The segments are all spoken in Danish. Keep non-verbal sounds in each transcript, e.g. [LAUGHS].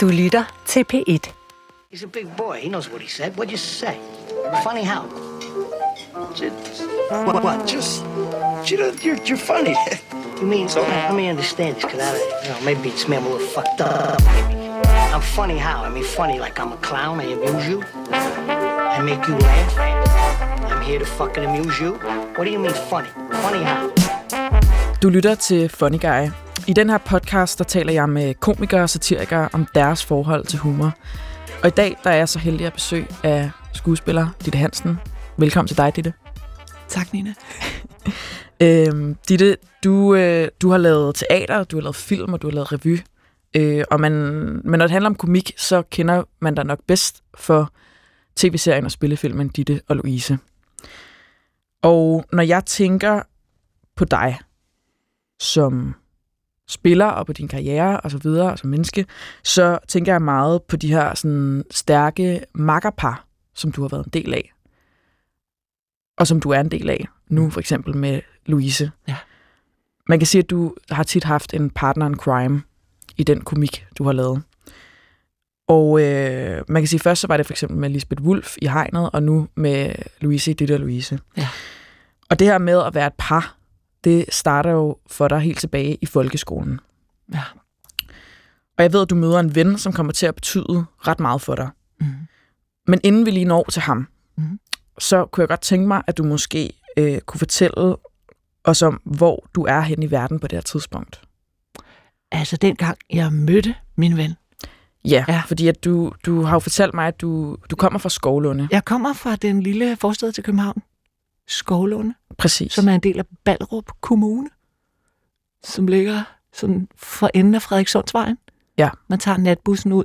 Du lytter til P1. He's a big boy. He knows what he said. What'd you say? Funny how? Just, what, what? Just, you know, you're, you're funny. you mean, so, let me understand this, because I, you know, maybe it's me, I'm a little fucked up. Maybe. I'm funny how? I mean, funny like I'm a clown, I amuse you. I make you laugh. I'm here to fucking amuse you. What do you mean funny? Funny how? Du lytter til Funny Guy. I den her podcast, der taler jeg med komikere og satirikere om deres forhold til humor. Og i dag, der er jeg så heldig at besøg af skuespiller Ditte Hansen. Velkommen til dig, Ditte. Tak, Nina. [LAUGHS] Øhm, Ditte, du, øh, du har lavet teater, du har lavet film, og du har lavet revy. Øh, og man, men når det handler om komik, så kender man dig nok bedst for tv-serien og spillefilmen Ditte og Louise. Og når jeg tænker på dig som spiller og på din karriere og så videre, og som menneske, så tænker jeg meget på de her sådan, stærke makkerpar, som du har været en del af. Og som du er en del af nu, for eksempel med Louise. Ja. Man kan sige, at du har tit haft en partner in crime i den komik, du har lavet. Og øh, man kan sige, først så var det for eksempel med Lisbeth Wulf i Hegnet, og nu med Louise i Ditte og Louise. Ja. Og det her med at være et par, det starter jo for dig helt tilbage i folkeskolen. Ja. Og jeg ved, at du møder en ven, som kommer til at betyde ret meget for dig. Mm. Men inden vi lige når til ham, Mhm. så kunne jeg godt tænke mig, at du måske øh, kunne fortælle os om, hvor du er hen i verden på det her tidspunkt. Altså, dengang jeg mødte min ven. Ja, ja. Ja. fordi at du, du har jo fortalt mig, at du, du kommer fra Skovlunde. Jeg kommer fra den lille forstad til København, Skovlunde, Præcis. som er en del af Ballerup Kommune, som ligger sådan for enden af Frederikssundsvejen. Ja. Man tager natbussen ud.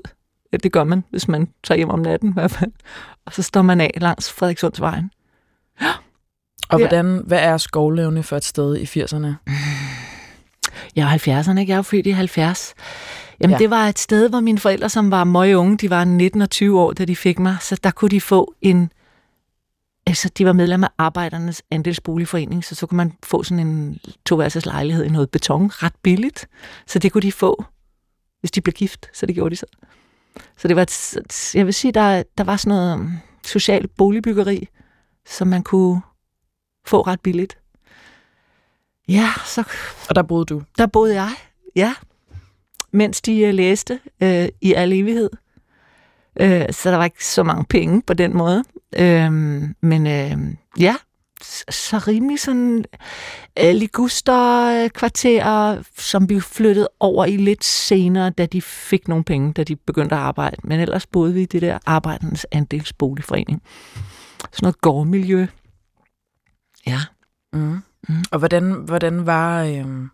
Ja, det gør man, hvis man tager hjem om natten i hvert fald. Og så står man af langs Frederikssundsvejen. Og Ja. hvordan, hvad er Skovlunde for et sted i 80'erne? Jeg er 70'erne, ikke? Jeg er født i 70. Jamen, Ja. det var et sted, hvor mine forældre, som var meget unge, de var 19 og 20 år, da de fik mig, så der kunne de få en... Altså, de var medlem af Arbejdernes Andelsboligforening, så så kunne man få sådan en toværelses lejlighed i noget beton ret billigt. Så det kunne de få, hvis de blev gift, så det gjorde de så. Så det var, et, jeg vil sige, der, der var sådan noget um, socialt boligbyggeri, som man kunne få ret billigt. Ja, så Og der boede du. der boede jeg, ja, mens de øh, læste øh, i al evighed. Øh, så der var ikke så mange penge på den måde. Øh, men øh, ja, så rimelig sådan øh, liguster-kvarterer, som vi flyttede over i lidt senere, da de fik nogle penge, da de begyndte at arbejde. Men ellers boede vi i det der Arbejdernes Andelsboligforening. Sådan noget gårdmiljø. Ja. Mm. Mm. Og hvordan, hvordan var... Øhm,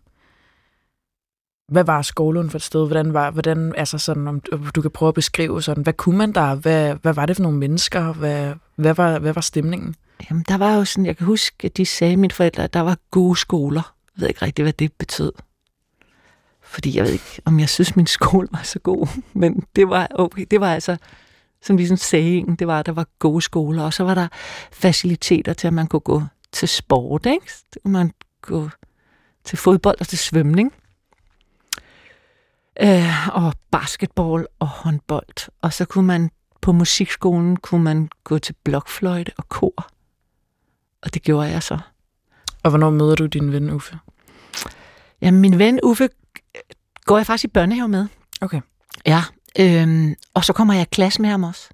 hvad var Skovlund for et sted? Hvordan var, hvordan, altså sådan, om du kan prøve at beskrive sådan, hvad kunne man der? Hvad, hvad var det for nogle mennesker? Hvad, hvad, var, hvad var stemningen? Jamen, der var jo sådan, jeg kan huske, at de sagde, mine forældre, at der var gode skoler. Jeg ved ikke rigtig, hvad det betød. Fordi jeg ved ikke, om jeg synes, min skole var så god. [LAUGHS] Men det var, okay, det var altså, som ligesom saying, det var, at der var gode skoler. Og så var der faciliteter til, at man kunne gå til sport, ikke? Man kunne gå til fodbold og til svømning. Øh, og basketball og håndbold. Og så kunne man på musikskolen kunne man gå til blokfløjte og kor. Og det gjorde jeg så. Og hvornår møder du din ven Uffe? Jamen, min ven Uffe går jeg faktisk i børnehave med. Okay. Ja, øhm, og så kommer jeg i klasse med ham også.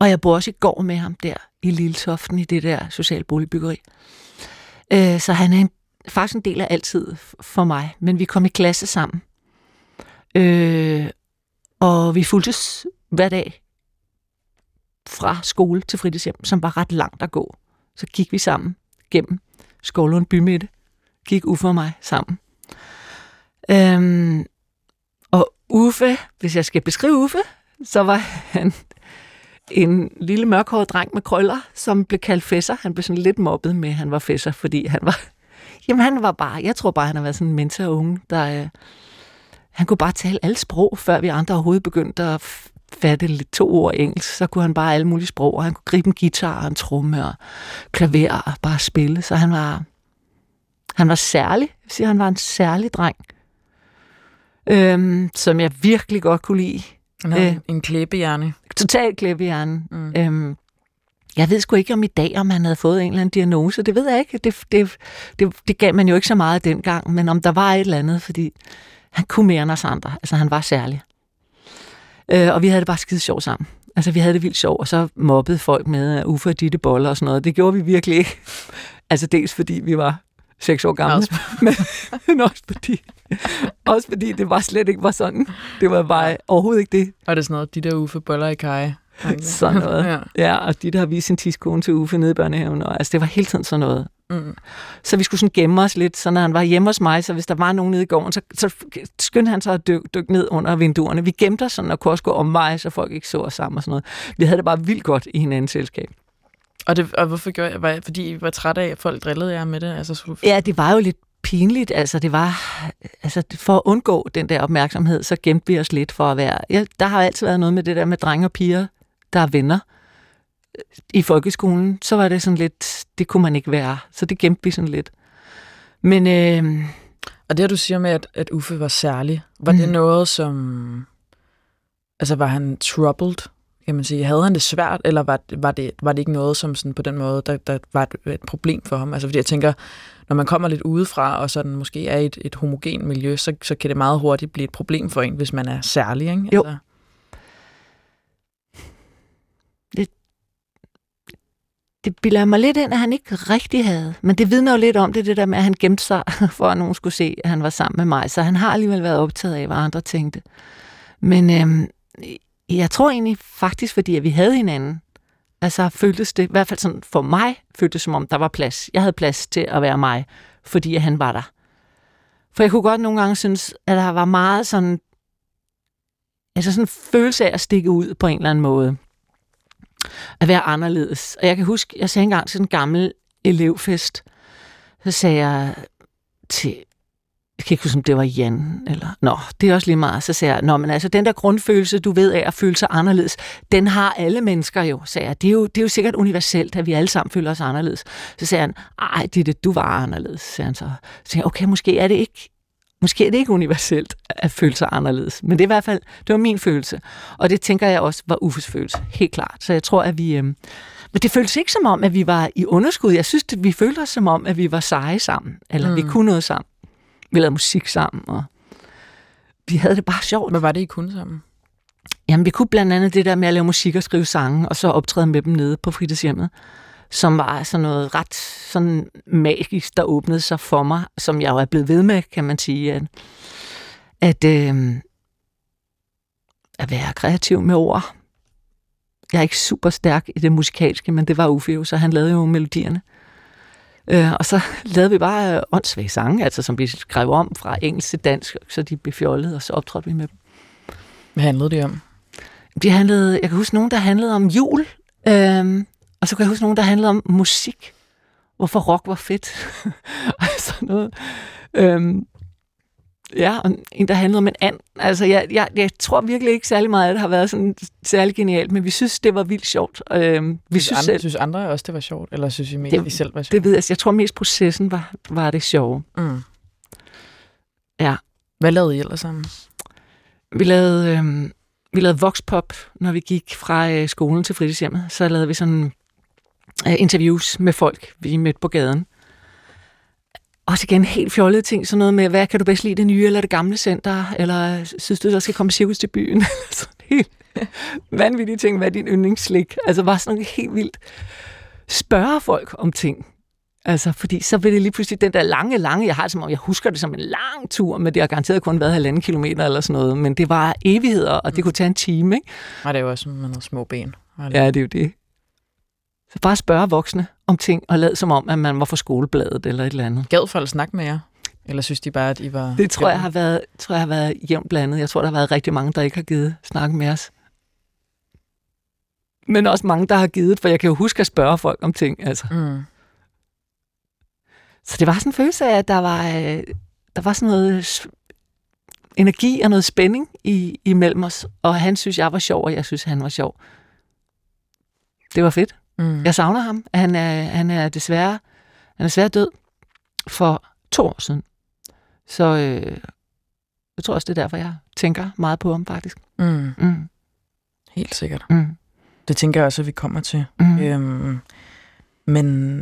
Og jeg bor også i går med ham der i Lilletoften i det der sociale boligbyggeri. Øh, så han er en, faktisk en del af altid for mig. Men vi kom i klasse sammen. Øh, og vi fuldtes hver dag fra skole til fritidshjem, som var ret langt at gå. Så gik vi sammen gennem Skovlund bymidte. Gik Uffe og mig sammen. Øhm, og Uffe, hvis jeg skal beskrive Uffe, så var han en lille mørkhåret dreng med krøller, som blev kaldt fæsser. Han blev sådan lidt mobbet med, at han var fæsser, fordi han var... Jamen, han var bare... Jeg tror bare, han har været sådan en mentor unge, der... Øh, han kunne bare tale alle sprog, før vi andre overhovedet begyndte at fatte lidt to ord engelsk. Så kunne han bare alle mulige sprog, og han kunne gribe en guitar og en tromme og klaver og bare spille. Så han var... Han var særlig. Jeg siger, han var en særlig dreng øhm, som jeg virkelig godt kunne lide. Han Øh. en klæbehjerne. I hjernen. Mm. Øhm, jeg ved sgu ikke om i dag, om han havde fået en eller anden diagnose. Det ved jeg ikke. Det, det, det, det gav man jo ikke så meget dengang, men om der var et eller andet, fordi han kunne mere end os andre. Altså, han var særlig. Øh, og vi havde det bare skide sjovt sammen. Altså, vi havde det vildt sjovt, og så mobbede folk med uh, Uffe og Ditte Boller og sådan noget. Det gjorde vi virkelig ikke. [LAUGHS] altså, dels fordi vi var seks år gamle, Også- [LAUGHS] men også fordi, også fordi det var slet ikke var sådan. Det var bare overhovedet ikke det. Og det er sådan noget, de der Uffe Boller i kaj. [LAUGHS] Sådan noget. ja. Ja, og de, der har vist sin tidskone til Uffe nede i børnehaven. Og, altså, det var hele tiden sådan noget. Mm. Så vi skulle sådan gemme os lidt, så når han var hjemme hos mig, så hvis der var nogen nede i gården, så, så skyndte han sig at dykke dyk ned under vinduerne. Vi gemte os sådan og kunne også gå om mig, så folk ikke så os sammen og sådan noget. Vi havde det bare vildt godt i hinandens selskab. Og, det, og hvorfor gjorde jeg? Var, fordi I var trætte af, at folk drillede jer med det? Altså, så, Ja, det var jo lidt pinligt. Altså, det var, altså, for at undgå den der opmærksomhed, så gemte vi os lidt for at være... Ja, der har altid været noget med det der med drenge og piger, der er venner. I folkeskolen, så var det sådan lidt, det kunne man ikke være. Så det gemte vi sådan lidt. Men øh, Og det, du siger med, at, at Uffe var særlig, var mm. det noget, som... Altså, var han troubled, kan man sige? Havde han det svært, eller var, var, det, var det ikke noget, som sådan på den måde, der, der var et, et problem for ham? Altså, fordi jeg tænker, når man kommer lidt udefra, og sådan måske er i et, et homogen miljø, så, så kan det meget hurtigt blive et problem for en, hvis man er særlig, ikke? Jo. Altså, det bilder mig lidt ind, at han ikke rigtig havde. Men det vidner jo lidt om det, det der med, at han gemte sig, [LAUGHS] for at nogen skulle se, at han var sammen med mig. Så han har alligevel været optaget af, hvad andre tænkte. Men øhm, jeg tror egentlig faktisk, fordi at vi havde hinanden, altså føltes det, i hvert fald sådan for mig, føltes det som om, der var plads. Jeg havde plads til at være mig, fordi at han var der. For jeg kunne godt nogle gange synes, at der var meget sådan, altså sådan en følelse af at stikke ud på en eller anden måde at være anderledes. Og jeg kan huske, jeg sagde engang til en gammel elevfest, så sagde jeg til, jeg kan ikke huske, om det var Jan, eller, nå, det er også lige meget, så sagde jeg, nå, men altså, den der grundfølelse, du ved af at føle sig anderledes, den har alle mennesker jo, sagde jeg. Det er jo, det er jo sikkert universelt, at vi alle sammen føler os anderledes. Så sagde han, ej, det er det, du var anderledes, sagde han så. Så sagde jeg, okay, måske er det ikke Måske er det ikke universelt at føle sig anderledes, men det er i hvert fald, det var min følelse. Og det tænker jeg også var Uffes følelse, helt klart. Så jeg tror, at vi... Øhm, men det føltes ikke som om, at vi var i underskud. Jeg synes, at vi følte os som om, at vi var seje sammen. Eller mm. vi kunne noget sammen. Vi lavede musik sammen, og vi havde det bare sjovt. hvad var det, I kunne sammen? Jamen, vi kunne blandt andet det der med at lave musik og skrive sange, og så optræde med dem nede på fritidshjemmet, som var sådan noget ret sådan magisk, der åbnede sig for mig, som jeg jo er blevet ved med, kan man sige, at, at, øh, at være kreativ med ord. Jeg er ikke super stærk i det musikalske, men det var Uffe jo, så han lavede jo melodierne. Øh, og så [LAUGHS] lavede vi bare øh, åndssvage sange, altså som vi skrev om fra engelsk til dansk, så de blev fjollede, og så optrådte vi med dem. Hvad handlede det om? De handlede, jeg kan huske nogen, der handlede om jul, øhm, og så kan jeg huske nogen, der handlede om musik. Hvorfor rock var fedt. [LAUGHS] og sådan noget. Øhm, ja, og en, der handlede om en and. Altså, jeg, jeg, jeg tror virkelig ikke særlig meget, at det har været sådan særlig genialt, men vi synes, det var vildt sjovt. Øhm, vi synes, synes andre, selv, synes andre også, det var sjovt? Eller synes I mest, Det- I selv var sjovt? det ved jeg, jeg tror mest processen var, var det sjove. Mm. Ja. Hvad lavede I ellers sammen? Vi lavede, øhm, vi lavede voxpop, når vi gik fra øh, skolen til fritidshjemmet. Så lavede vi sådan øh, interviews med folk, vi mødte på gaden. Også igen helt fjollede ting, sådan noget med, hvad kan du bedst lide, det nye eller det gamle center, eller synes du, der skal komme cirkus til byen? [LAUGHS] Sådan helt vanvittige ting, hvad er din yndlingsslik? Altså bare sådan noget helt vildt. Spørge folk om ting. Altså, fordi så vil det lige pludselig den der lange, lange, jeg har det som om, jeg husker det som en lang tur, men det har garanteret kun været halvanden kilometer eller sådan noget, men det var evigheder, og det kunne tage en time, ikke? Nej, det er jo også med nogle små ben. Var? Ja, det er jo det. Så bare spørge voksne om ting, og lad som om, at man var for skolebladet eller et eller andet. Gad folk snakke med jer? Eller synes de bare, at I var... Det tror jeg har været, tror jeg har været jævnt blandet. Jeg tror, der har været rigtig mange, der ikke har givet snakke med os. Men også mange, der har givet, for jeg kan jo huske at spørge folk om ting. Altså. Mm. Så det var sådan en følelse af, at der var, øh, der var sådan noget energi og noget spænding i, imellem os. Og han synes, jeg var sjov, og jeg synes, han var sjov. Det var fedt. Mm. Jeg savner ham. Han er, han er desværre han er desværre død for to år siden. Så, øh, Jeg tror også, det er derfor, jeg tænker meget på ham, faktisk. Mm. Mm. Helt sikkert. Mm. Det tænker jeg også, at vi kommer til. Mm. Øhm, men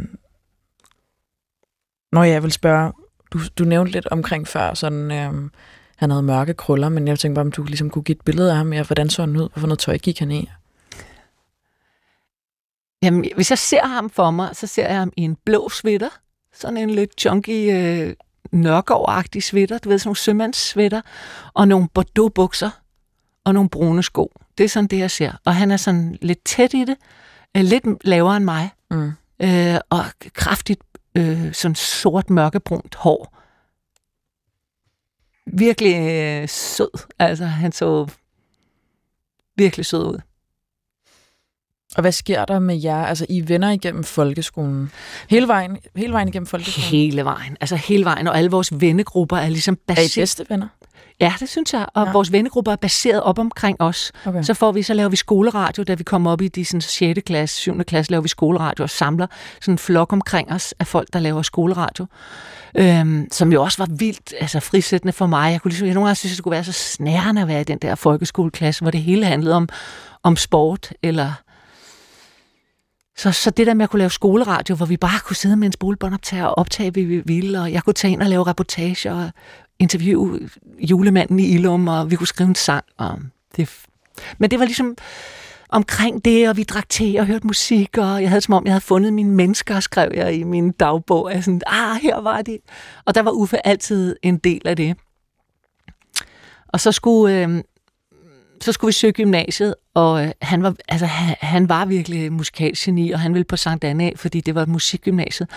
når jeg vil spørge, du, du nævnte lidt omkring før, sådan, øhm, han havde mørke krøller, men jeg tænkte bare, om du ligesom kunne give et billede af ham, ja, hvordan så han ud, hvorfor noget tøj gik han i? Jamen, hvis jeg ser ham for mig, så ser jeg ham i en blå sweater. Sådan en lidt chunky, øh, nørgaard sweater. Du ved, sådan nogle sømandssweater. Og nogle bordeaux-bukser. Og nogle brune sko. Det er sådan det, jeg ser. Og han er sådan lidt tæt i det. Øh, lidt lavere end mig. Mm. Øh, og kraftigt øh, sådan sort mørkebrunt hår. Virkelig øh, sød. Altså, han så virkelig sød ud. Og hvad sker der med jer? Altså, I er venner igennem folkeskolen. Hele vejen, hele vejen igennem folkeskolen. Hele vejen. Altså hele vejen, og alle vores vennegrupper er ligesom Er I baseret... bedste venner? Ja, det synes jeg. Og ja. vores vennegrupper er baseret op omkring os. Okay. Så får vi, så laver vi skoleradio, da vi kommer op i de sådan, 6. klasse, 7. klasse, laver vi skoleradio og samler sådan en flok omkring os af folk, der laver skoleradio. Øhm, som jo også var vildt altså frisættende for mig. Jeg kunne ligesom, jeg nogle gange synes, det skulle være så snærende at være i den der folkeskoleklasse, hvor det hele handlede om, om sport, eller så, så det der med at kunne lave skoleradio, hvor vi bare kunne sidde med en spolebåndoptager og optage, hvad vi ville, og jeg kunne tage ind og lave reportager og interviewe julemanden i Ilum, og vi kunne skrive en sang. Og det, men det var ligesom omkring det, og vi drak te og hørte musik, og jeg havde som om, jeg havde fundet mine mennesker, skrev jeg i min dagbog. Jeg sådan, ah, her var det. Og der var Uffe altid en del af det. Og så skulle, øh, så skulle vi søge gymnasiet, og øh, han, var, altså, han, han var virkelig musikalgeni, og han ville på Sankt Anna, fordi det var et musikgymnasiet.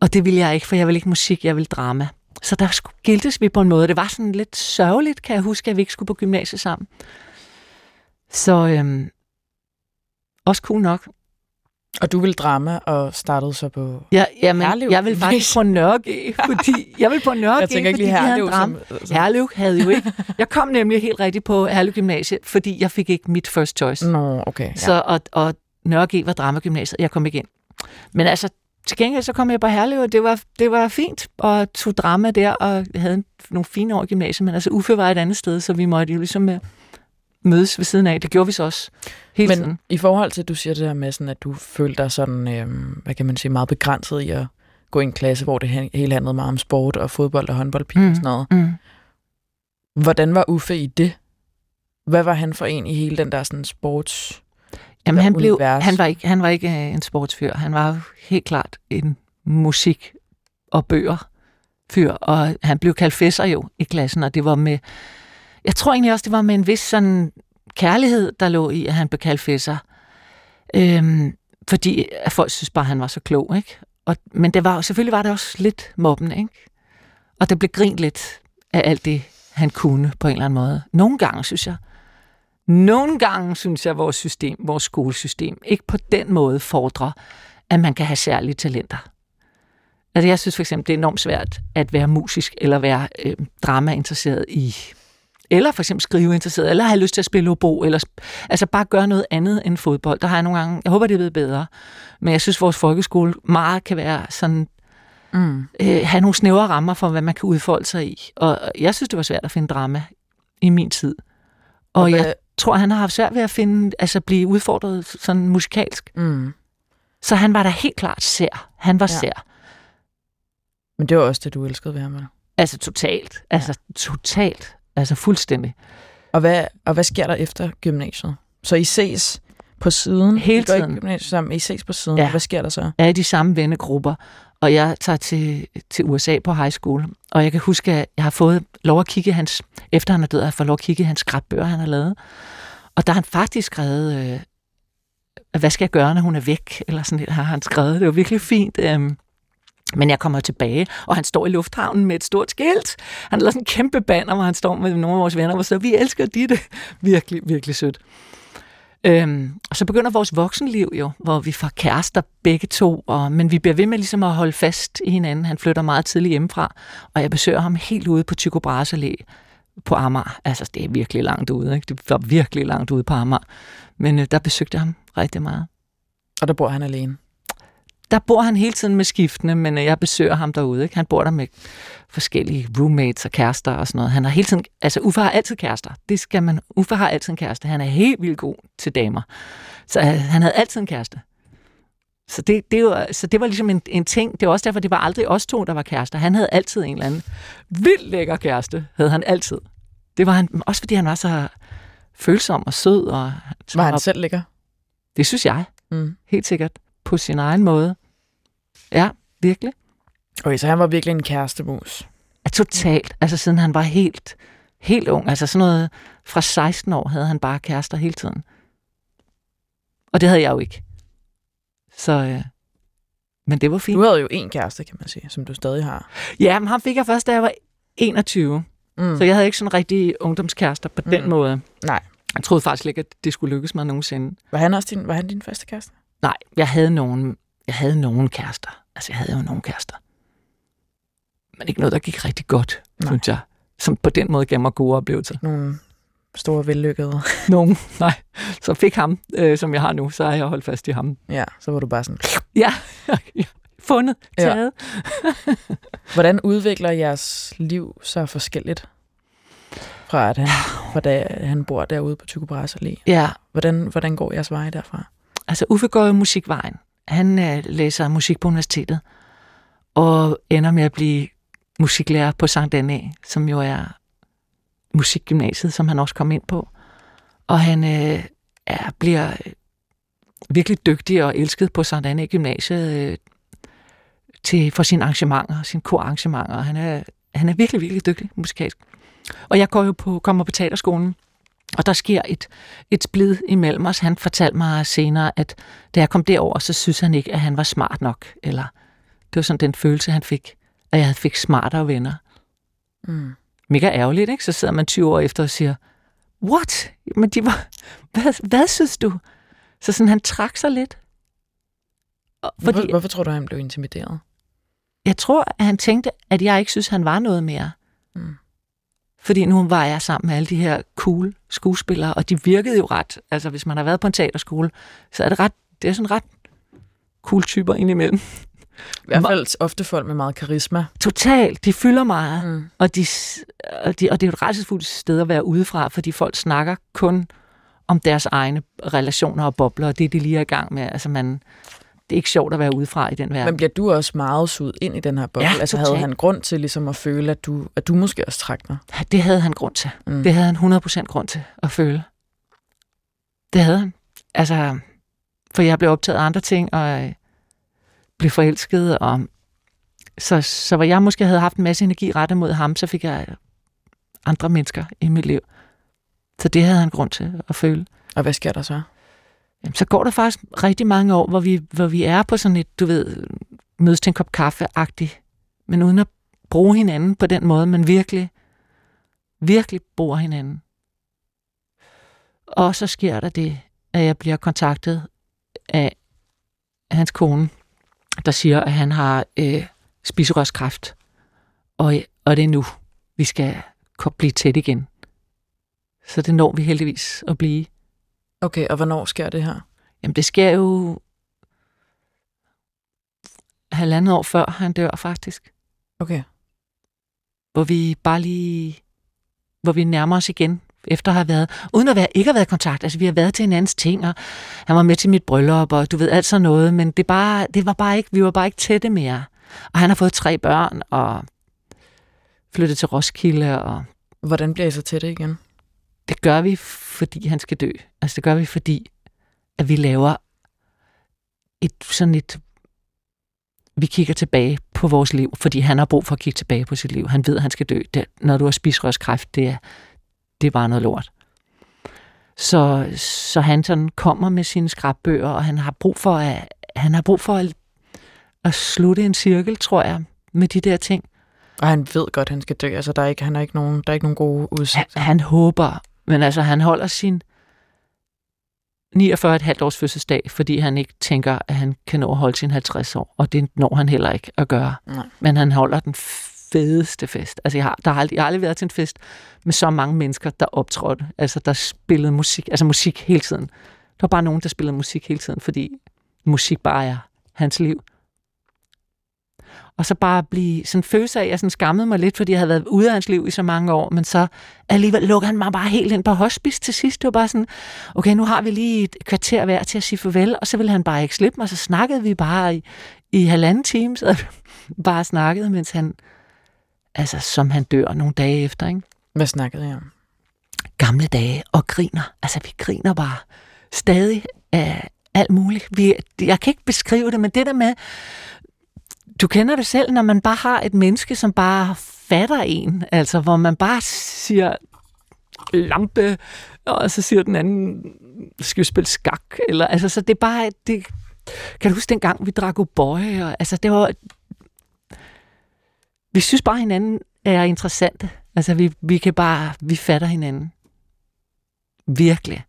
Og det ville jeg ikke, for jeg ville ikke musik, jeg ville drama. Så der skiltes vi på en måde. Det var sådan lidt sørgeligt, kan jeg huske, at vi ikke skulle på gymnasiet sammen. Så øhm, også cool nok. Og du vil drama og startede så på... Ja, jamen, Herlev jeg vil [LAUGHS] faktisk på Nørre fordi jeg vil på Nørre Jeg tænker ikke lige havde Herlev drama. som... som Herlev havde jo ikke. Jeg kom nemlig helt rigtigt på Herlev Gymnasiet, fordi jeg fik ikke mit first choice. Nå, okay. Ja. Så, og, og Nørre G var dramagymnasiet, jeg kom ikke ind. Men altså, til gengæld så kom jeg på Herlev, og det var, det var fint, og tog drama der, og havde nogle fine år i gymnasiet, men altså Uffe var et andet sted, så vi måtte jo ligesom øh, mødes ved siden af. Det gjorde vi så også hele Men tiden. i forhold til, at du siger det her med, sådan, at du følte dig sådan, øhm, hvad kan man sige, meget begrænset i at gå i en klasse, hvor det he- hele handlede meget om sport og fodbold og håndboldpige mm. og sådan noget. Mm. Hvordan var Uffe i det? Hvad var han for en i hele den der sådan sports... Jamen, der han, blev, univers? han, var ikke, han var ikke øh, en sportsfyr. Han var helt klart en musik- og bøger fyr, og han blev kaldt fæsser jo i klassen, og det var med, jeg tror egentlig også, det var med en vis sådan kærlighed, der lå i, at han blev kaldt fæsser. Øhm, fordi at folk synes bare, at han var så klog, ikke? Og, men det var, selvfølgelig var det også lidt mobben, ikke? Og der blev grint lidt af alt det, han kunne på en eller anden måde. Nogle gange, synes jeg. Nogle gange, synes jeg, vores system, vores skolesystem, ikke på den måde fordrer, at man kan have særlige talenter. Altså, jeg synes for eksempel, det er enormt svært at være musisk, eller være øh, dramainteresseret i, eller for eksempel skriveinteresseret, eller have lyst til at spille obo, eller altså bare gøre noget andet end fodbold. Der har jeg nogle gange, jeg håber, det er blevet bedre, men jeg synes, vores folkeskole meget kan være sådan, Mm. øh, have nogle snævre rammer for, hvad man kan udfolde sig i. Og jeg synes, det var svært at finde drama i min tid. Og, og jeg tror, han har haft svært ved at finde, altså blive udfordret sådan musikalsk. Mm. Så han var da helt klart sær. Han var Ja. ja. sær. Men det var også det, du elskede ved ham, eller? Altså totalt. Altså totalt. Altså fuldstændig. Og hvad, og hvad sker der efter gymnasiet? Så I ses på siden? Hele I går ikke tiden. gymnasiet sammen, I ses på siden. Ja. Ja. Hvad sker der så? Jeg er i de samme vennegrupper, og jeg tager til, til USA på high school. Og jeg kan huske, at jeg har fået lov at kigge hans, efter han er død, har jeg fået lov at kigge hans skrabbøger, han har lavet. Og der har han faktisk skrevet, øh, hvad skal jeg gøre, når hun er væk? Eller sådan lidt har han skrevet. Det var virkelig fint. Øh, men jeg kommer tilbage, og han står i lufthavnen med et stort skilt. Han har sådan en kæmpe banner, hvor han står med nogle af vores venner, og så vi elsker Ditte. [LAUGHS] Virkelig, virkelig sødt. Øhm, og så begynder vores voksenliv jo, hvor vi får kærester begge to, og, men vi bliver ved med ligesom at holde fast i hinanden. Han flytter meget tidligt hjemmefra, og jeg besøger ham helt ude på Tycho Brahes Allé på Amager. Altså, det er virkelig langt ude, ikke? Det var virkelig langt ude på Amager. Men øh, der besøgte jeg ham rigtig meget. Og der bor han alene der bor han hele tiden med skiftende, men øh, jeg besøger ham derude. Ikke? Han bor der med forskellige roommates og kærester og sådan noget. Han har hele tiden, altså Uffe har altid kærester. Det skal man, Uffe har altid en kæreste. Han er helt vildt god til damer. Så øh, han havde altid en kæreste. Så det, det, var, så det var ligesom en, en ting. Det var også derfor, det var aldrig os to, der var kærester. Han havde altid en eller anden vildt lækker kæreste, havde han altid. Det var han, også fordi han var så følsom og sød. Og, Var han selv lækker? Det synes jeg, Mm. helt sikkert. På sin egen måde. Ja, virkelig. Okay, så han var virkelig en kærestemus. Ja, totalt. Altså siden han var helt, helt ung. Altså sådan noget, fra 16 år havde han bare kærester hele tiden. Og det havde jeg jo ikke. Så, øh, men det var fint. Du havde jo en kæreste, kan man sige, som du stadig har. Ja, men ham fik jeg først, da jeg var 21. Mm. Så jeg havde ikke sådan rigtig ungdomskærester på den Mm. måde. Nej. Jeg troede faktisk ikke, at det skulle lykkes mig nogensinde. Var han også din, var han din første kæreste? Nej, jeg havde nogen, jeg havde nogen kærester. Altså, jeg havde jo nogen kærester. Men ikke noget, der gik rigtig godt, Nej. synes jeg. Som på den måde gav mig gode oplevelser. Nogle store vellykkede. [LAUGHS] Nogen, nej. Så fik ham, øh, som jeg har nu, så har jeg holdt fast i ham. Ja, så var du bare sådan. [LAUGHS] Ja, fundet, Ja. taget. [LAUGHS] Hvordan udvikler jeres liv så forskelligt? Fra at han, [SIGHS] fra da han bor derude på Tycho Allé. Ja, Hvordan, hvordan går jeres veje derfra? Altså Uffe går jo musikvejen. Han øh, læser musik på universitetet, og ender med at blive musiklærer på Sankt Anna, som jo er musikgymnasiet, som han også kom ind på. Og han øh, er, bliver øh, virkelig dygtig og elsket på Sankt Anna Gymnasiet øh, til, for sine arrangementer, sine korarrangementer. Han er, han er virkelig, virkelig dygtig musikalsk. Og jeg går jo på, kommer på teaterskolen, og der sker et, et splid imellem os. Han fortalte mig senere, at da jeg kom derover, så synes han ikke, at han var smart nok. Eller det var sådan den følelse, han fik, at jeg fik smartere venner. Mm. Mega ærgerligt, ikke? Så sidder man 20 år efter og siger, what? Men de var, hvad, hvad synes du? Så sådan, han trak sig lidt. Og- Fordi... Hvorfor, hvorfor tror du, han blev intimideret? jeg tror, at han tænkte, at jeg ikke synes, han var noget mere. Mm. Fordi nu var jeg sammen med alle de her cool skuespillere, og de virkede jo ret. Altså, hvis man har været på en teaterskole, så er det ret, det er sådan ret cool typer indimellem. I hvert fald ofte folk med meget karisma. Totalt, de fylder meget, Mm. og, de, og, de, og det er jo et rædselsfuldt sted at være udefra, fordi folk snakker kun om deres egne relationer og bobler, og det de lige er i gang med. Altså, man, det er ikke sjovt at være udefra i den verden. Men bliver du også meget suget ind i den her boble? Ja, altså havde han grund til ligesom at føle, at du, at du måske også trak dig? Det havde han grund til. Mm. Det havde han 100% grund til at føle. Det havde han. Altså, for jeg blev optaget af andre ting, og øh, blev forelsket, og så, så hvor jeg måske havde haft en masse energi rettet mod ham, så fik jeg andre mennesker i mit liv. Så det havde han grund til at føle. Og hvad sker der så? Jamen, så går der faktisk rigtig mange år, hvor vi, hvor vi er på sådan et, du ved, mødes til en kop kaffe-agtigt, men uden at bruge hinanden på den måde, man virkelig, virkelig bruger hinanden. Og så sker der det, at jeg bliver kontaktet af hans kone, der siger, at han har øh, spiserørskræft, og, og det er nu, vi skal blive tæt igen. Så det når vi heldigvis at blive. Okay, og hvornår sker det her? Jamen, det sker jo halvandet år før han dør, faktisk. Okay. Hvor vi bare lige... Hvor vi nærmer os igen, efter at have været... Uden at være, ikke at have været i kontakt. Altså, vi har været til hinandens ting, og han var med til mit bryllup, og du ved, alt sådan noget. Men det, bare, det var bare ikke... Vi var bare ikke tætte mere. Og han har fået tre børn, og flyttet til Roskilde, og Hvordan bliver I så tætte igen? Det gør vi, fordi han skal dø. Altså det gør vi, fordi at vi laver et sådan et... Vi kigger tilbage på vores liv, fordi han har brug for at kigge tilbage på sit liv. Han ved, at han skal dø. Det, når du har spisrørskræft, det er, det er bare noget lort. Så, så han sådan kommer med sine skrabbøger, og han har brug for at, han har brug for at, at slutte en cirkel, tror jeg, med de der ting. Og han ved godt, at han skal dø. Altså, der er ikke, han har ikke nogen, der er ikke nogen gode Han, udsigter. han håber, men altså han holder sin 49,5 års fødselsdag, fordi han ikke tænker, at han kan nå at holde sin 50 år, og det når han heller ikke at gøre. Nej. Men han holder den fedeste fest. Altså jeg har, der har aldrig, jeg har aldrig været til en fest med så mange mennesker, der optrådte, altså der spillede musik, altså musik hele tiden. Der var bare nogen, der spillede musik hele tiden, fordi musik bare er hans liv, og så bare blive sådan følelse af, at jeg sådan skammede mig lidt, fordi jeg havde været ude af hans liv i så mange år, men så alligevel lukker han mig bare helt ind på hospice til sidst. Det var bare sådan, okay, nu har vi lige et kvarter hver til at sige farvel, og så ville han bare ikke slippe mig, så snakkede vi bare i, i halvanden time, så [LAUGHS] bare snakkede, mens han, altså som han dør nogle dage efter, ikke? Hvad snakkede jeg om? Gamle dage, og griner. Altså, vi griner bare stadig af alt muligt. Vi, jeg kan ikke beskrive det, men det der med, du kender det selv, når man bare har et menneske, som bare fatter en, altså hvor man bare siger lampe, og så siger den anden, skal vi spille skak, eller altså, så det er bare, det, kan du huske dengang, vi drak O'boy, og altså det var, vi synes bare hinanden er interessante, altså vi, vi kan bare, vi fatter hinanden. Virkelig.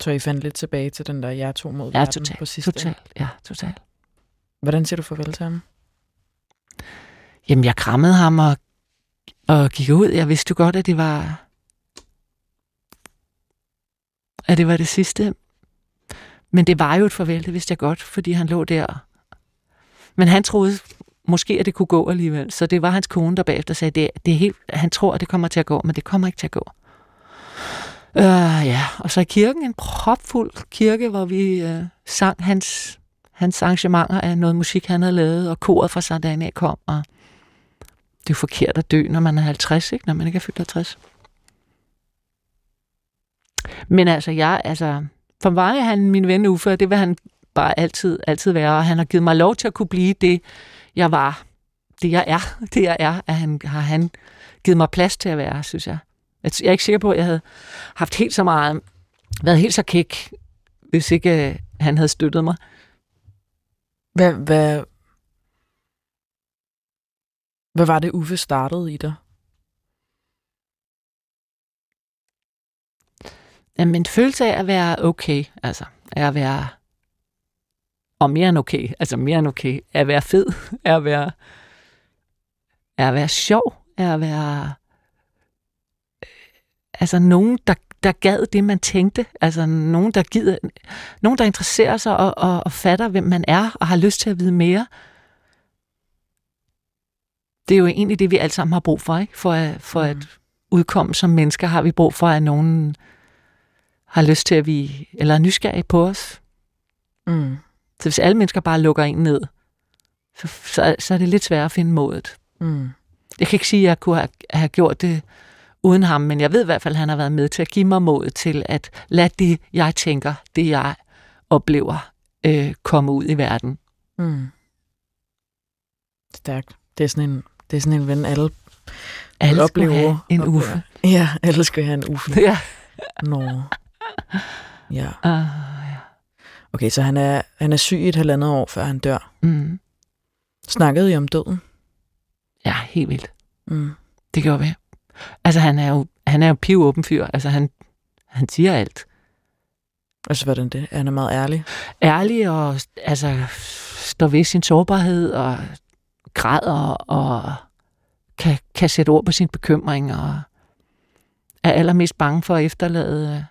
Så I fandt lidt tilbage til den der jeg to mod Ja, verden totalt. på sidste. Totalt, ja, totalt. Hvordan siger du farvel til ham? Jamen, jeg krammede ham og, og gik ud. Jeg vidste jo godt, at det var... At det var det sidste. Men det var jo et farvel, det vidste jeg godt, fordi han lå der. Men han troede måske, at det kunne gå alligevel. Så det var hans kone, der bagefter sagde, det, det er helt, han tror, at det kommer til at gå, men det kommer ikke til at gå. Uh, ja, og så i kirken, en propfuld kirke, hvor vi uh, sang hans, hans arrangementer af noget musik, han havde lavet, og koret fra Sardania kom, og det er jo forkert at dø, når man er 50, ikke? når man ikke er fyldt 50. Men altså, jeg, altså, for mig er han min ven Uffe, og det vil han bare altid, altid være, og han har givet mig lov til at kunne blive det, jeg var, det jeg er, [LAUGHS] det jeg er, at han, har han givet mig plads til at være, synes jeg. Jeg er ikke sikker på, at jeg havde haft helt så meget, været helt så kæk, hvis ikke øh, han havde støttet mig. Hvad, hvad, hvad var det, Uffe startede i dig? Jamen, en følelse af at være okay, altså at være, og mere end okay, altså mere end okay, at være fed, at være, at være sjov, at være, øh, altså nogen, der, der gad det, man tænkte, altså nogen, der gider, nogen, der interesserer sig og, og, og fatter, hvem man er, og har lyst til at vide mere. Det er jo egentlig det, vi alle sammen har brug for, ikke? For, at, for at udkomme som mennesker, har vi brug for, at nogen har lyst til at vi, eller er nysgerrige på os. Mm. Så hvis alle mennesker bare lukker en ned, så, så, så er det lidt svært at finde modet. Mm. Jeg kan ikke sige, at jeg kunne have, have gjort det uden ham, men jeg ved i hvert fald, at han har været med til at give mig mod til at lade det, jeg tænker, det jeg oplever, øh, komme ud i verden. Mm. Stærkt. Det er sådan en, det er sådan en ven, alle Alle oplever. have en oplever. uffe. Ja, alle skal have en uffe. Ja. Nå. Ja. Uh, Okay, så han er, han er syg i et halvandet år, før han dør. mm. Snakkede I om døden? Ja, helt vildt. Mm. Det gjorde vi. Altså, han er jo, han er jo piv åben fyr. Altså, han, han siger alt. Altså, hvordan det? Han er meget ærlig. ærlig og altså, står ved sin sårbarhed og græder og kan, kan sætte ord på sin bekymring og er allermest bange for at efterlade,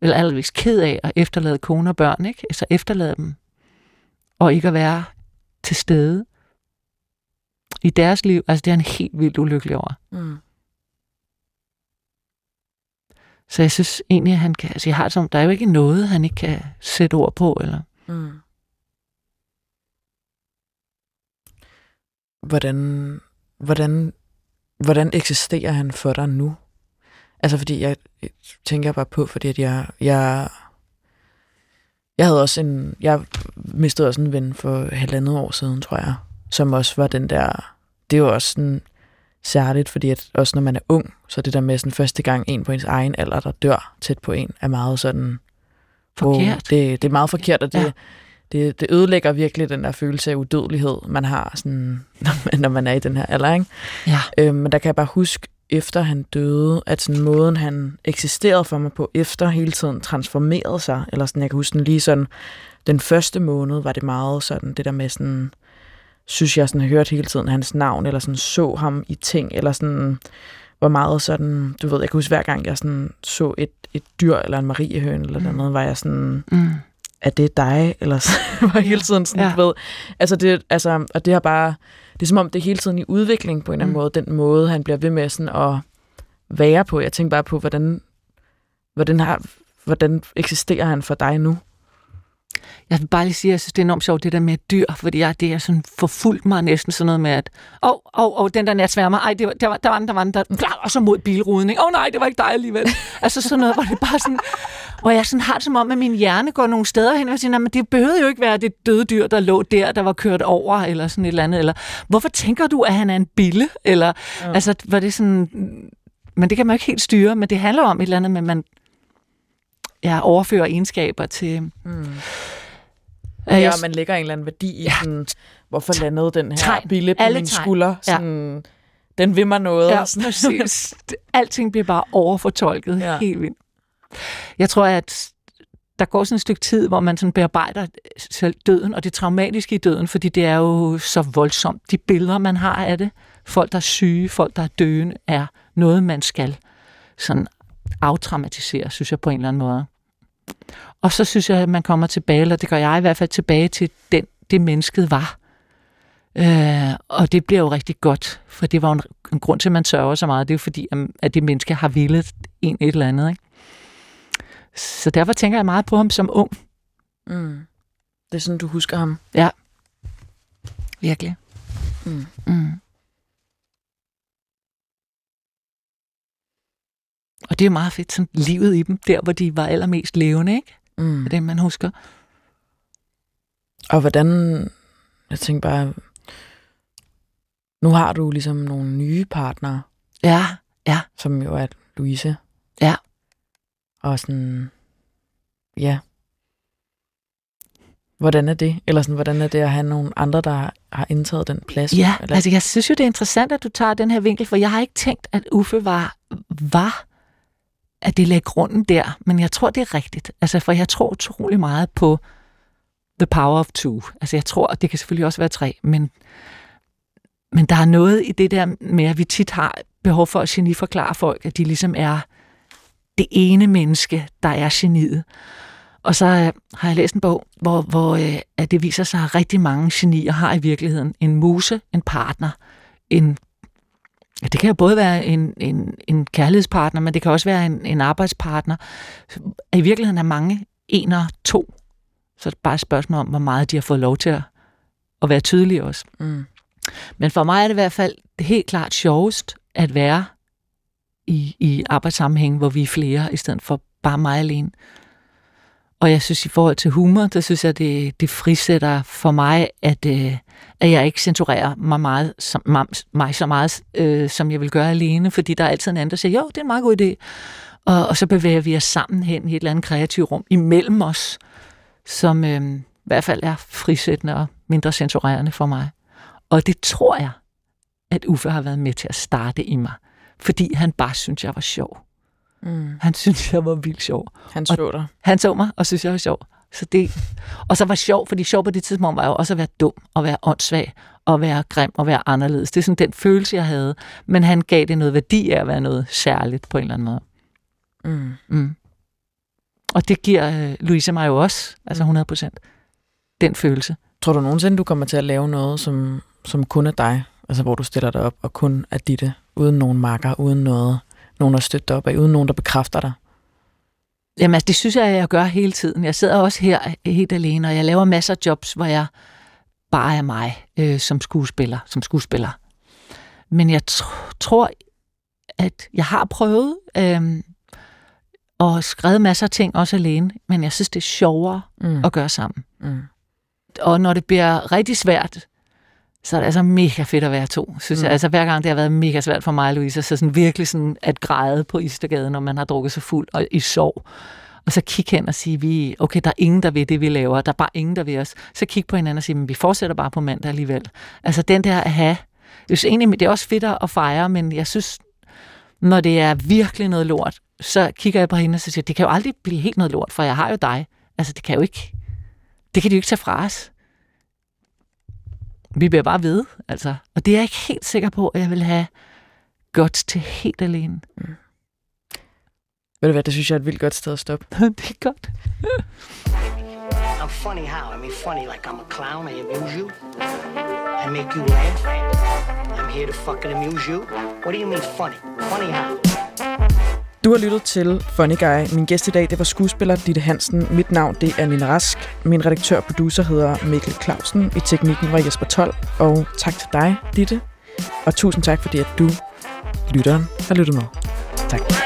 eller allermest ked af at efterlade kone og børn, ikke? Så efterlade dem og ikke at være til stede i deres liv. Altså, det er han helt vildt ulykkelig over. Mm. Så jeg synes egentlig, at han kan, altså jeg har som, der er jo ikke noget, han ikke kan sætte ord på, eller Mm. Hvordan, hvordan, hvordan eksisterer han for dig nu? Altså, fordi jeg, jeg tænker bare på, fordi at jeg, jeg, jeg havde også en, jeg mistede også en ven for halvandet år siden, tror jeg, som også var den der, det jo også sådan særligt, fordi at også når man er ung, så det der med sådan første gang en på ens egen alder, der dør tæt på en, er meget sådan, forkert. Wow, det, det er meget forkert, og det, Ja. det, det ødelægger virkelig den der følelse af udødelighed, man har, sådan, [LAUGHS] når, man, når man er i den her alder. Ikke? Ja. Øhm, men der kan jeg bare huske, efter han døde, at sådan måden, han eksisterede for mig på, efter hele tiden transformerede sig. Eller sådan, jeg kan huske den lige sådan, den første måned var det meget sådan, det der med sådan, synes jeg sådan, har hørt hele tiden hans navn, eller sådan så ham i ting, eller sådan, var meget sådan, du ved, jeg kan huske hver gang, jeg sådan så et, et dyr, eller en mariehøn, eller Mm. noget, var jeg sådan, Mm. er det dig? Eller så [LAUGHS] var hele tiden sådan, Ja. ja. ved, altså det, altså, og det har bare, det er som om, det er hele tiden i udvikling på en eller anden Mm. måde, den måde, han bliver ved med sådan at være på. Jeg tænker bare på, hvordan, hvordan, har, hvordan eksisterer han for dig nu? Jeg vil bare lige sige, at jeg synes, det er enormt sjovt, det der med dyr, fordi jeg, det er sådan forfulgt mig næsten sådan noget med, at åh, oh, oh, oh, den der natsværmer, ej, det var, der, var, der var den, der var den, der, bla, og så mod bilruden, ikke? Åh oh, nej, det var ikke dig alligevel. altså sådan noget, hvor det bare sådan, hvor jeg sådan har det som om, at min hjerne går nogle steder hen, og siger, "Nå, men det behøvede jo ikke være det døde dyr, der lå der, der var kørt over, eller sådan et eller andet, eller hvorfor tænker du, at han er en bille? Eller, ja. altså, var det sådan, men det kan man jo ikke helt styre, men det handler om et eller andet, at man ja, overfører egenskaber til, Mm. Ja, Ja, og man lægger en eller anden værdi i, Ja. sådan, hvorfor landede den her Tegn. bille på Alle min tegn. skulder? Ja. Sådan, Den vil mig noget. Ja, og sådan. præcis. Alting bliver bare overfortolket. Ja. Ja. Helt vildt. Jeg tror, at der går sådan et stykke tid, hvor man sådan bearbejder selv døden, og det traumatiske i døden, fordi det er jo så voldsomt. De billeder, man har af det, folk, der er syge, folk, der er døende, er noget, man skal sådan aftraumatisere, synes jeg på en eller anden måde. Og så synes jeg, at man kommer tilbage, eller det gør jeg i hvert fald tilbage til den, det mennesket var. Øh, og det bliver jo rigtig godt, for det var en, en grund til, at man sørger så meget. Det er jo fordi, at- det menneske har villet en et eller andet. Ikke? Så derfor tænker jeg meget på ham som ung. Mm. Det er sådan, du husker ham. Virkelig. Mm. Mm. Og det er meget fedt, sådan livet i dem, der hvor de var allermest levende, ikke? Mm. Det er det, man husker. Og hvordan, jeg tænker bare, nu har du ligesom nogle nye partnere, Ja, som jo er Louise. Ja. Og sådan, ja. Hvordan er det? Eller sådan, hvordan er det at have nogle andre, der har- har indtaget den plads? Ja, Eller, altså jeg synes jo, det er interessant, at du tager den her vinkel, for jeg har ikke tænkt, at Uffe var, var at det lagde grunden der, men jeg tror, det er rigtigt. Altså, for jeg tror utrolig meget på the power of two. Altså, jeg tror, det kan selvfølgelig også være tre, men, men der er noget i det der med, at vi tit har behov for at geniforklare folk, at de ligesom er det ene menneske, der er geniet. Og så øh, har jeg læst en bog, hvor, hvor øh, at det viser sig, at rigtig mange genier har i virkeligheden en muse, en partner, en det kan jo både være en, en, en kærlighedspartner, men det kan også være en, en arbejdspartner. I virkeligheden er mange en og to. Så er det bare et spørgsmål om, hvor meget de har fået lov til at, at være tydelige også. mm. Men for mig er det i hvert fald helt klart sjovest at være i, i arbejdssammenhæng, hvor vi er flere, i stedet for bare mig alene. Og jeg synes, i forhold til humor, der synes jeg, det, det frisætter for mig, at, øh, at jeg ikke censurerer mig, meget, som, mig, mig så meget, øh, som jeg vil gøre alene, fordi der er altid en anden, der siger, jo, det er en meget god idé. Og, og så bevæger vi os sammen hen i et eller andet kreativt rum imellem os, som øh, i hvert fald er frisættende og mindre censurerende for mig. Og det tror jeg, at Uffe har været med til at starte i mig, fordi han bare synes jeg var sjov. Mm. Han synes jeg var vildt sjov. Han så dig. Han så mig og synes, jeg var sjov. Så det, og så var sjov, fordi sjov på det tidspunkt var jo også at være dum, og være åndssvag, og være grim, og være anderledes. Det er sådan den følelse, jeg havde. Men han gav det noget værdi af at være noget særligt på en eller anden måde. Mm. Mm. Og det giver øh, Louise mig jo også, altså 100 procent, den følelse. Tror du nogensinde, du kommer til at lave noget, som, som kun er dig? Altså, hvor du stiller dig op og kun er ditte, uden nogen marker, uden noget, nogen at støtte dig op af, uden nogen, der bekræfter dig? Jamen, altså, det synes jeg, at jeg gør hele tiden. Jeg sidder også her helt alene, og jeg laver masser af jobs, hvor jeg bare er mig øh, som skuespiller. Som skuespiller. Men jeg tr- tror, at jeg har prøvet øh, og skrevet masser af ting også alene, men jeg synes, det er sjovere Mm. at gøre sammen. Mm. Og når det bliver rigtig svært, så er det altså mega fedt at være to, synes mm. jeg. Altså hver gang det har været mega svært for mig, Louise, så sådan virkelig sådan at græde på Istergade, når man har drukket sig fuld og i sorg. Og så kigge hen og sige, vi, okay, der er ingen, der ved det, vi laver. Der er bare ingen, der ved os. Så kigge på hinanden og sige, men vi fortsætter bare på mandag alligevel. Altså den der at have, jeg synes egentlig, det er også fedt at fejre, men jeg synes, når det er virkelig noget lort, så kigger jeg på hende og så siger, det kan jo aldrig blive helt noget lort, for jeg har jo dig. Altså det kan jo ikke, det kan de jo ikke tage fra os. Vi bliver bare ved, altså. Og det er jeg ikke helt sikker på, at jeg vil have godt til helt alene. Ved du hvad, det synes jeg er et vildt godt sted at stoppe. [LAUGHS] det er godt. I'm funny how? I mean, funny like I'm a clown. I amuse you. I make you laugh. I'm here to fucking amuse you. What do you mean funny? Funny how? Du har lyttet til Funny Guy. Min gæst i dag, det var skuespiller Ditte Hansen. Mit navn, det er Nina Rask. Min redaktør og producer hedder Mikkel Clausen. I teknikken var Jesper Toll. Og tak til dig, Ditte. Og tusind tak, fordi at du, lytteren, har lyttet med. Tak.